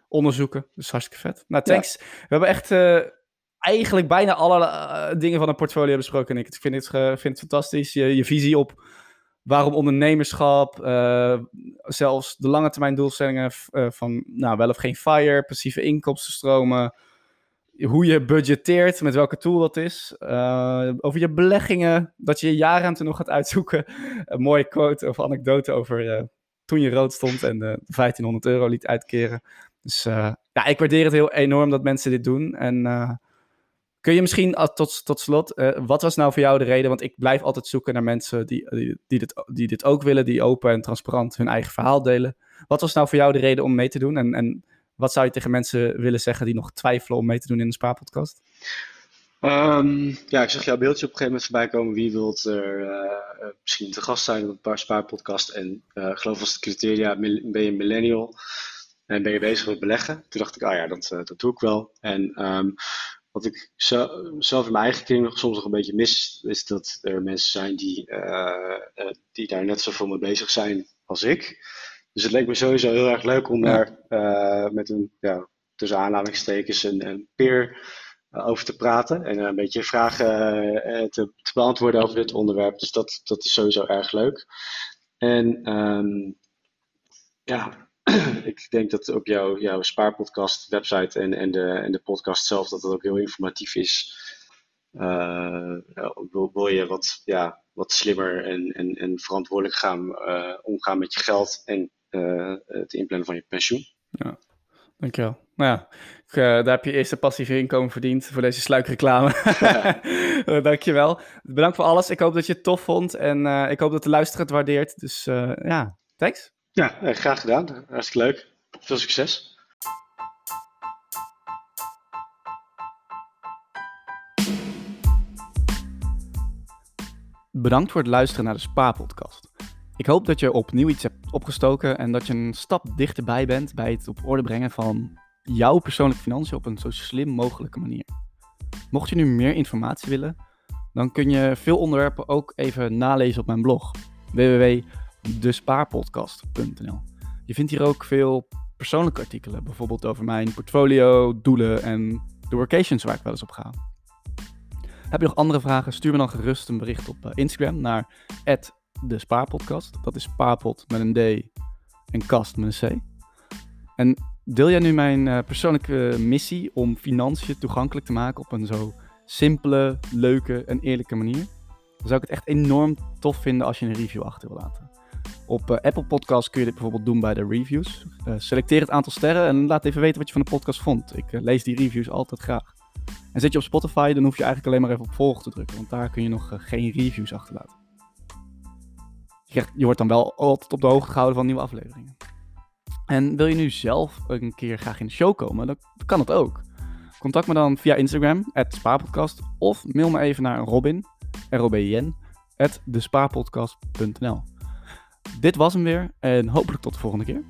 onderzoeken. Dus hartstikke vet. Nou, thanks. We hebben echt uh, eigenlijk bijna alle uh, dingen van een portfolio besproken. Ik vind het, uh, vind het fantastisch. Je, je, visie op waarom ondernemerschap, uh, zelfs de lange termijn doelstellingen van nou, wel of geen fire, passieve inkomstenstromen. Hoe je budgeteert, met welke tool dat is. over je beleggingen, dat je je jaarruimte nog gaat uitzoeken. Een mooie quote of anekdote over toen je rood stond en de 1500 euro liet uitkeren. Dus ja, ik waardeer het heel enorm dat mensen dit doen. En kun je misschien tot, tot slot, uh, wat was nou voor jou de reden? Want ik blijf altijd zoeken naar mensen die, die, dit, die dit ook willen, die open en transparant hun eigen verhaal delen. Wat was nou voor jou de reden om mee te doen? En, en wat zou je tegen mensen willen zeggen die nog twijfelen om mee te doen in de Spaarpodcast? Um, ja, ik zag jouw beeldje op een gegeven moment voorbij komen. Wie wilt er uh, misschien te gast zijn op een paar spaarpodcast? En uh, geloof als het criteria ben je millennial en ben je bezig met beleggen? Toen dacht ik, ah ja, dat, doe ik wel. En um, wat ik zelf in mijn eigen kring nog soms nog een beetje mis, is dat er mensen zijn die, die daar net zoveel mee bezig zijn als ik. Dus het leek me sowieso heel erg leuk om daar met een, ja, tussen aanhalingstekens, een, een peer over te praten en een beetje vragen te, te, beantwoorden over dit onderwerp. Dus dat, dat is sowieso erg leuk. En um, ja, ik denk dat op jouw, jouw spaarpodcast website en, en, de, en de podcast zelf dat het ook heel informatief is. Uh, wil, wil, je wat, ja, wat slimmer en, en, en verantwoordelijk gaan uh, omgaan met je geld en uh, het inplannen van je pensioen. Ja, dankjewel. Nou ja, ik, daar heb je eerste passieve inkomen verdiend voor deze sluikreclame. Ja. dankjewel. Bedankt voor alles. Ik hoop dat je het tof vond en ik hoop dat de luisteraar het waardeert. Dus ja, thanks. Ja, eh, graag gedaan. Hartstikke leuk. Veel succes. Bedankt voor het luisteren naar de Spa-podcast. Ik hoop dat je opnieuw iets hebt opgestoken en dat je een stap dichterbij bent bij het op orde brengen van jouw persoonlijke financiën op een zo slim mogelijke manier. Mocht je nu meer informatie willen, dan kun je veel onderwerpen ook even nalezen op mijn blog www despaarpodcast.nl. Je vindt hier ook veel persoonlijke artikelen, bijvoorbeeld over mijn portfolio, doelen en de workations waar ik wel eens op ga. Heb je nog andere vragen? Stuur me dan gerust een bericht op eh, Instagram naar de Spaarpodcast. Dat is spaarpot met een D en kast met een C. En deel jij nu mijn uh, persoonlijke missie om financiën toegankelijk te maken op een zo simpele, leuke en eerlijke manier? Dan zou ik het echt enorm tof vinden als je een review achter wil laten. Op uh, Apple Podcasts kun je dit bijvoorbeeld doen bij de reviews. Uh, selecteer het aantal sterren en laat even weten wat je van de podcast vond. Ik uh, lees die reviews altijd graag. En zit je op Spotify, dan hoef je eigenlijk alleen maar even op volgen te drukken, want daar kun je nog geen reviews achterlaten. Je, je wordt dan wel altijd op de hoogte gehouden van nieuwe afleveringen. En wil je nu zelf een keer graag in de show komen, dan kan het ook. Contact me dan via Instagram, spaarpodcast, of mail me even naar Robin, R-O-B-I-N, at. Dit was hem weer en hopelijk tot de volgende keer.